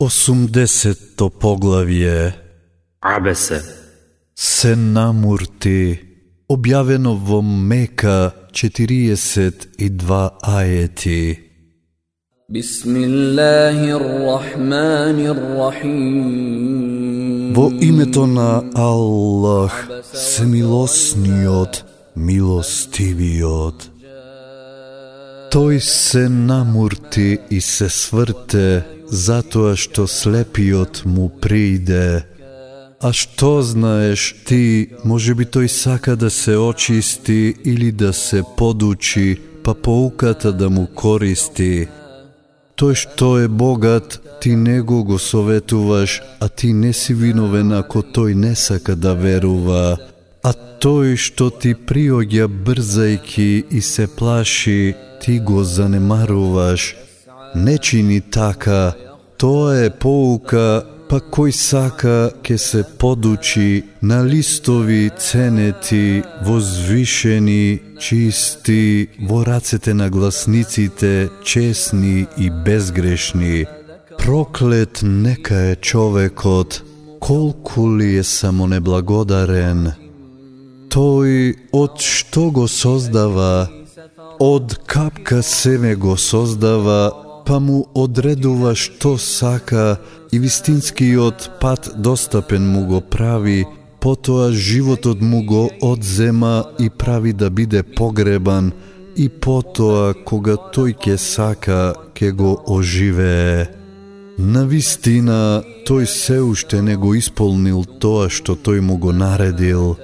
Осумдесетто поглавје Абесе се. Намурти објавено во Мека 42 ајети Во името на Аллах, се милосниот, милостивиот. Тој се намурти и се сврте, затоа што слепиот му прииде. А што знаеш ти, може би тој сака да се очисти или да се подучи, па поуката да му користи. Тој што е богат, ти него го советуваш, а ти не си виновен ако тој не сака да верува. А тој што ти приоѓа брзајки и се плаши, ти го занемаруваш. Не чини така, тоа е поука, па кој сака ке се подучи на листови ценети, возвишени, чисти, во рацете на гласниците, чесни и безгрешни. Проклет нека е човекот, колку ли е само неблагодарен. Тој од што го создава, од капка семе го создава, па му одредува што сака и вистинскиот пат достапен му го прави, потоа животот му го одзема и прави да биде погребан, и потоа кога тој ќе сака, ќе го оживее. На вистина, тој се уште не го исполнил тоа што тој му го наредил.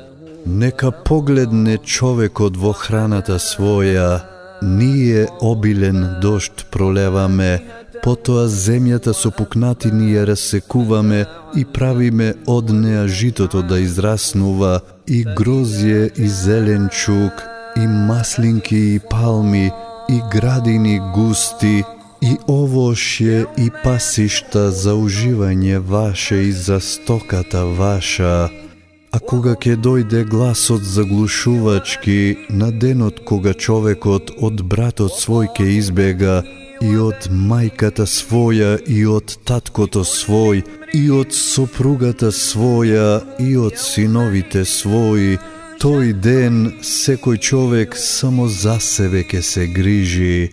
Нека погледне човекот во храната своја, ние обилен дошт пролеваме, потоа земјата со пукнатини ја расекуваме и правиме од неа житото да израснува, и грозје и зеленчук, и маслинки и палми, и градини густи, и овошје и пасишта за уживање ваше и за стоката ваша. А кога ќе дојде гласот заглушувачки на денот кога човекот од братот свој ќе избега и од мајката своја и од таткото свој и од сопругата своја и од синовите своји, тој ден секој човек само за себе ќе се грижи.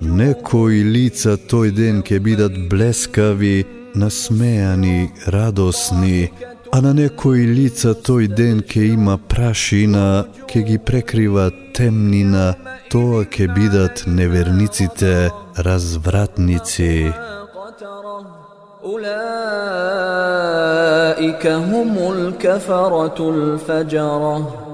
Некои лица тој ден ќе бидат блескави, насмеани, радосни, а на некои лица тој ден ке има прашина, ке ги прекрива темнина, тоа ке бидат неверниците, развратници. Улаика хумул кафаратул фаджара.